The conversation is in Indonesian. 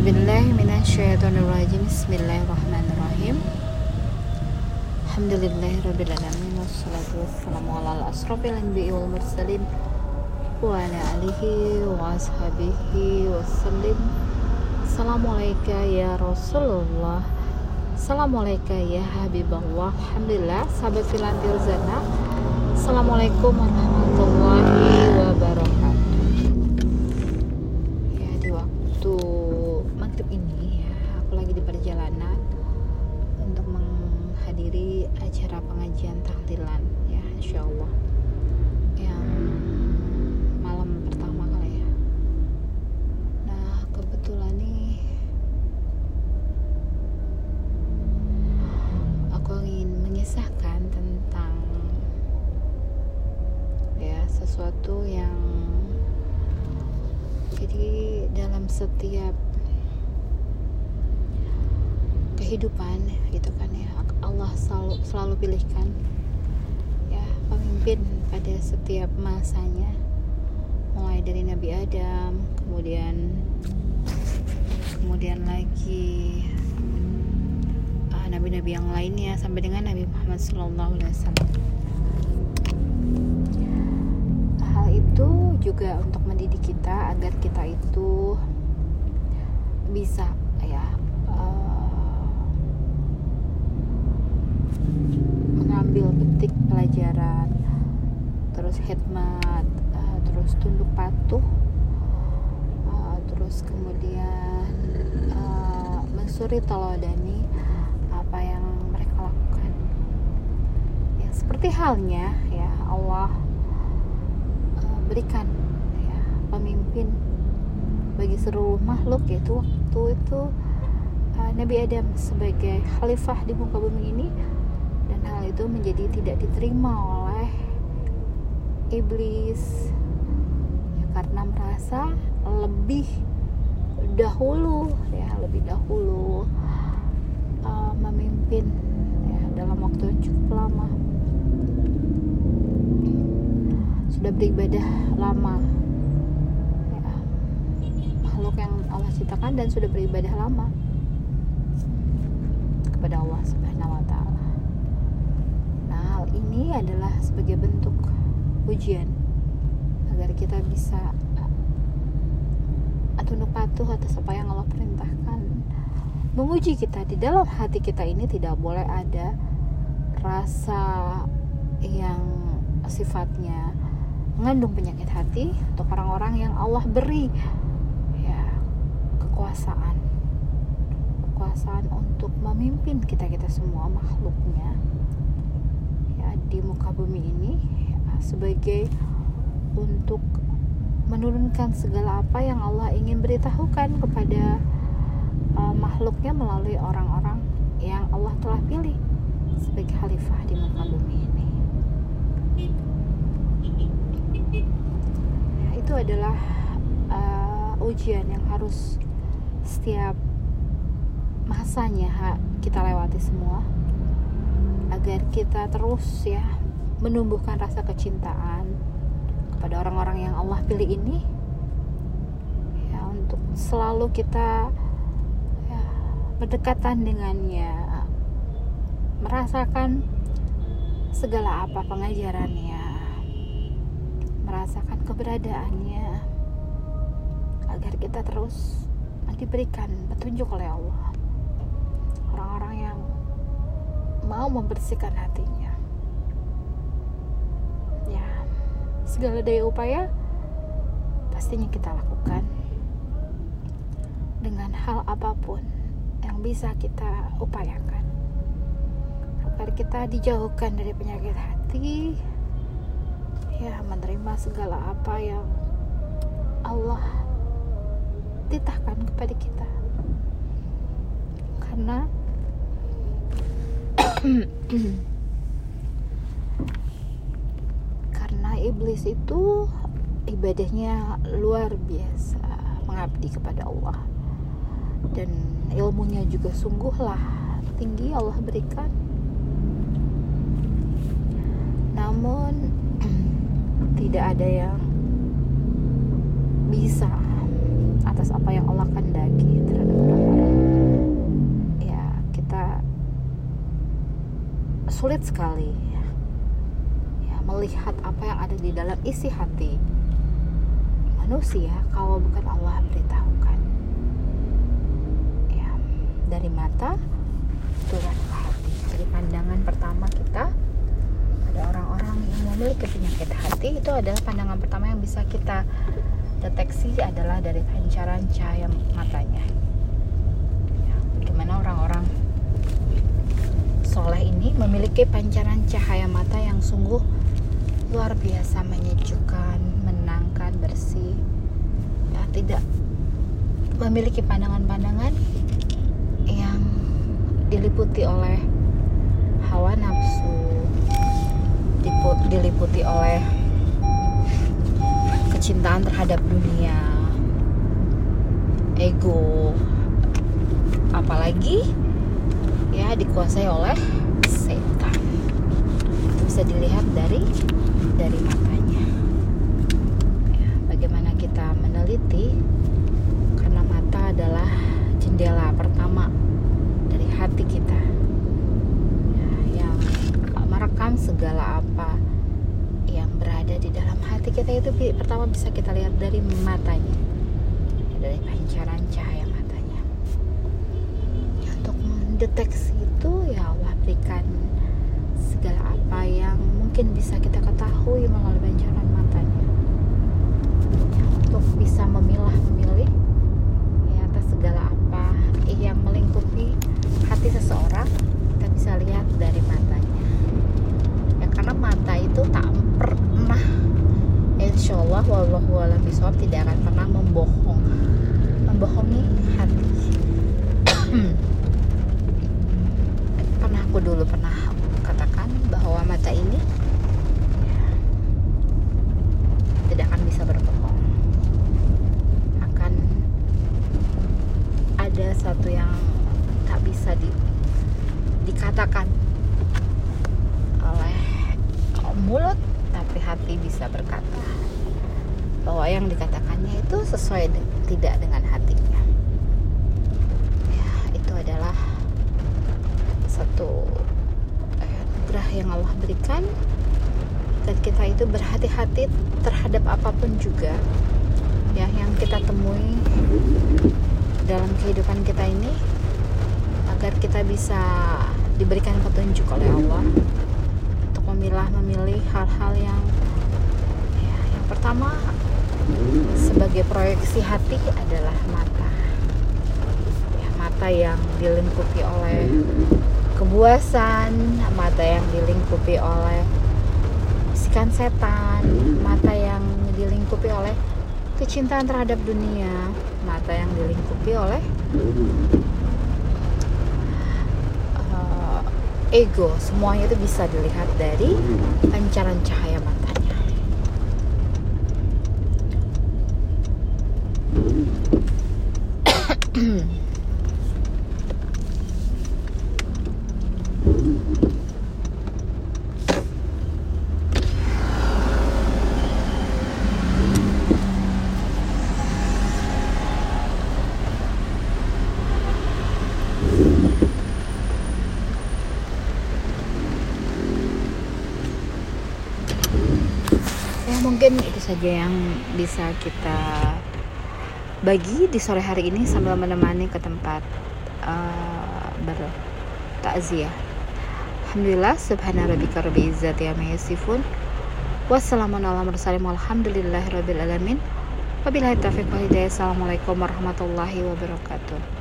A'udzubillahiminasyaitonirrajim Bismillahirrahmanirrahim. Alhamdulillahirrabbilalamin Wassalatu wassalamu ala asrafil anbi'i wal mursalin Wa ala alihi wa ashabihi wassalim. Assalamualaikum ya Rasulullah. Assalamualaikum ya Habibullah. Alhamdulillah Sahabat filantir zana. Assalamualaikum warahmatullahi wabarakatuh Ya di waktu maghrib ini ya Aku lagi di perjalanan Untuk menghadiri acara pengajian tahlilan Ya insya Allah Yang malam pertama kali ya. Nah kebetulan nih Aku ingin mengisahkan tentang Ya sesuatu yang jadi dalam setiap kehidupan gitu kan ya Allah selalu selalu pilihkan. Ya pemimpin pada setiap masanya. Mulai dari Nabi Adam kemudian kemudian lagi ah, nabi-nabi yang lainnya sampai dengan Nabi Muhammad SAW hal itu juga untuk mendidik kita agar kita itu bisa ya mengambil petik pelajaran terus hikmat eh, terus tunduk patuh eh, terus kemudian eh, mensuri teladani apa yang mereka lakukan. Ya seperti halnya ya Allah berikan ya pemimpin bagi seluruh makhluk yaitu waktu itu uh, Nabi Adam sebagai khalifah di muka bumi ini dan hal itu menjadi tidak diterima oleh iblis ya, karena merasa lebih dahulu ya lebih dahulu uh, memimpin ya, dalam waktu yang cukup lama sudah beribadah lama ya, makhluk yang Allah ciptakan dan sudah beribadah lama kepada Allah Subhanahu wa taala. Adalah sebagai bentuk ujian agar kita bisa tunduk patuh atas apa yang Allah perintahkan. Menguji kita di dalam hati kita ini tidak boleh ada rasa yang sifatnya mengandung penyakit hati untuk orang-orang yang Allah beri ya kekuasaan kekuasaan untuk memimpin kita kita semua makhluknya ya di muka bumi ini ya, sebagai untuk menurunkan segala apa yang Allah ingin beritahukan kepada uh, makhluknya melalui orang-orang yang Allah telah pilih sebagai khalifah di muka bumi ini. Ya, itu adalah uh, ujian yang harus setiap masanya kita lewati semua agar kita terus ya menumbuhkan rasa kecintaan kepada orang-orang yang Allah pilih ini ya untuk selalu kita ya, berdekatan dengannya merasakan segala apa pengajarannya merasakan keberadaannya agar kita terus diberikan petunjuk oleh Allah mau membersihkan hatinya. Ya segala daya upaya pastinya kita lakukan. Dengan hal apa pun yang bisa kita upayakan. Agar kita dijauhkan dari penyakit hati ya menerima segala apa yang Allah titahkan kepada kita. Karena karena iblis itu ibadahnya luar biasa mengabdi kepada Allah. Dan ilmunya juga sungguhlah tinggi Allah berikan. Namun tidak ada yang bisa atas apa yang Allah kehendaki terhadap sulit sekali ya, ya melihat apa yang ada di dalam isi hati manusia kalau bukan Allah beritahukan. Ya dari mata turun ke hati. Dari pandangan pertama kita ada orang-orang yang memiliki penyakit hati itu adalah pandangan pertama yang bisa kita deteksi adalah dari pancaran cahaya matanya ya, bagaimana orang-orang soleh ini memiliki pancaran cahaya mata yang sungguh luar biasa menyejukkan, menangkan, bersih. Ya, tidak memiliki pandangan-pandangan yang diliputi oleh hawa nafsu, diliputi oleh kecintaan terhadap dunia, ego, apalagi ya dikuasai oleh bisa dilihat dari dari matanya. Ya, bagaimana kita meneliti? Karena mata adalah jendela pertama dari hati kita. Ya, yang merekam segala apa yang berada di dalam hati kita itu pertama bisa kita lihat dari matanya. Dari pancaran cahaya deteksi itu ya Allah berikan segala apa yang mungkin bisa kita ketahui melalui pancaran matanya. Ya, untuk bisa memilah memilih ya atas segala apa yang melingkupi hati seseorang kita bisa lihat dari matanya. Ya karena mata itu tak pernah insya Allah tidak akan pernah membohong membohongi hati aku dulu pernah katakan bahwa mata ini tidak akan bisa berbohong akan ada satu yang tak bisa di, dikatakan oleh mulut tapi hati bisa berkata bahwa yang dikatakannya itu sesuai de tidak dengan hatinya. Ya itu adalah satu anugerah yang Allah berikan. Dan kita itu berhati-hati terhadap apa pun juga ya yang kita temui dalam kehidupan kita ini agar kita bisa diberikan petunjuk oleh Allah untuk memilah memilih hal-hal yang ya, yang pertama sebagai proyeksi hati adalah mata. Ya, mata yang dilingkupi oleh kebuasan, mata yang dilingkupi oleh bisikan setan, mata yang dilingkupi oleh kecintaan terhadap dunia, mata yang dilingkupi oleh uh, ego. Semuanya itu bisa dilihat dari pancaran cahaya matanya. mungkin itu saja yang bisa kita bagi di sore hari ini sambil menemani ke tempat uh, bertakziah. Alhamdulillah subhana rabbika rabbil izzati amma yasifun. Wassalamualaikum warahmatullahi wabarakatuh. Wabillahi taufiq wal hidayah. Assalamualaikum warahmatullahi wabarakatuh.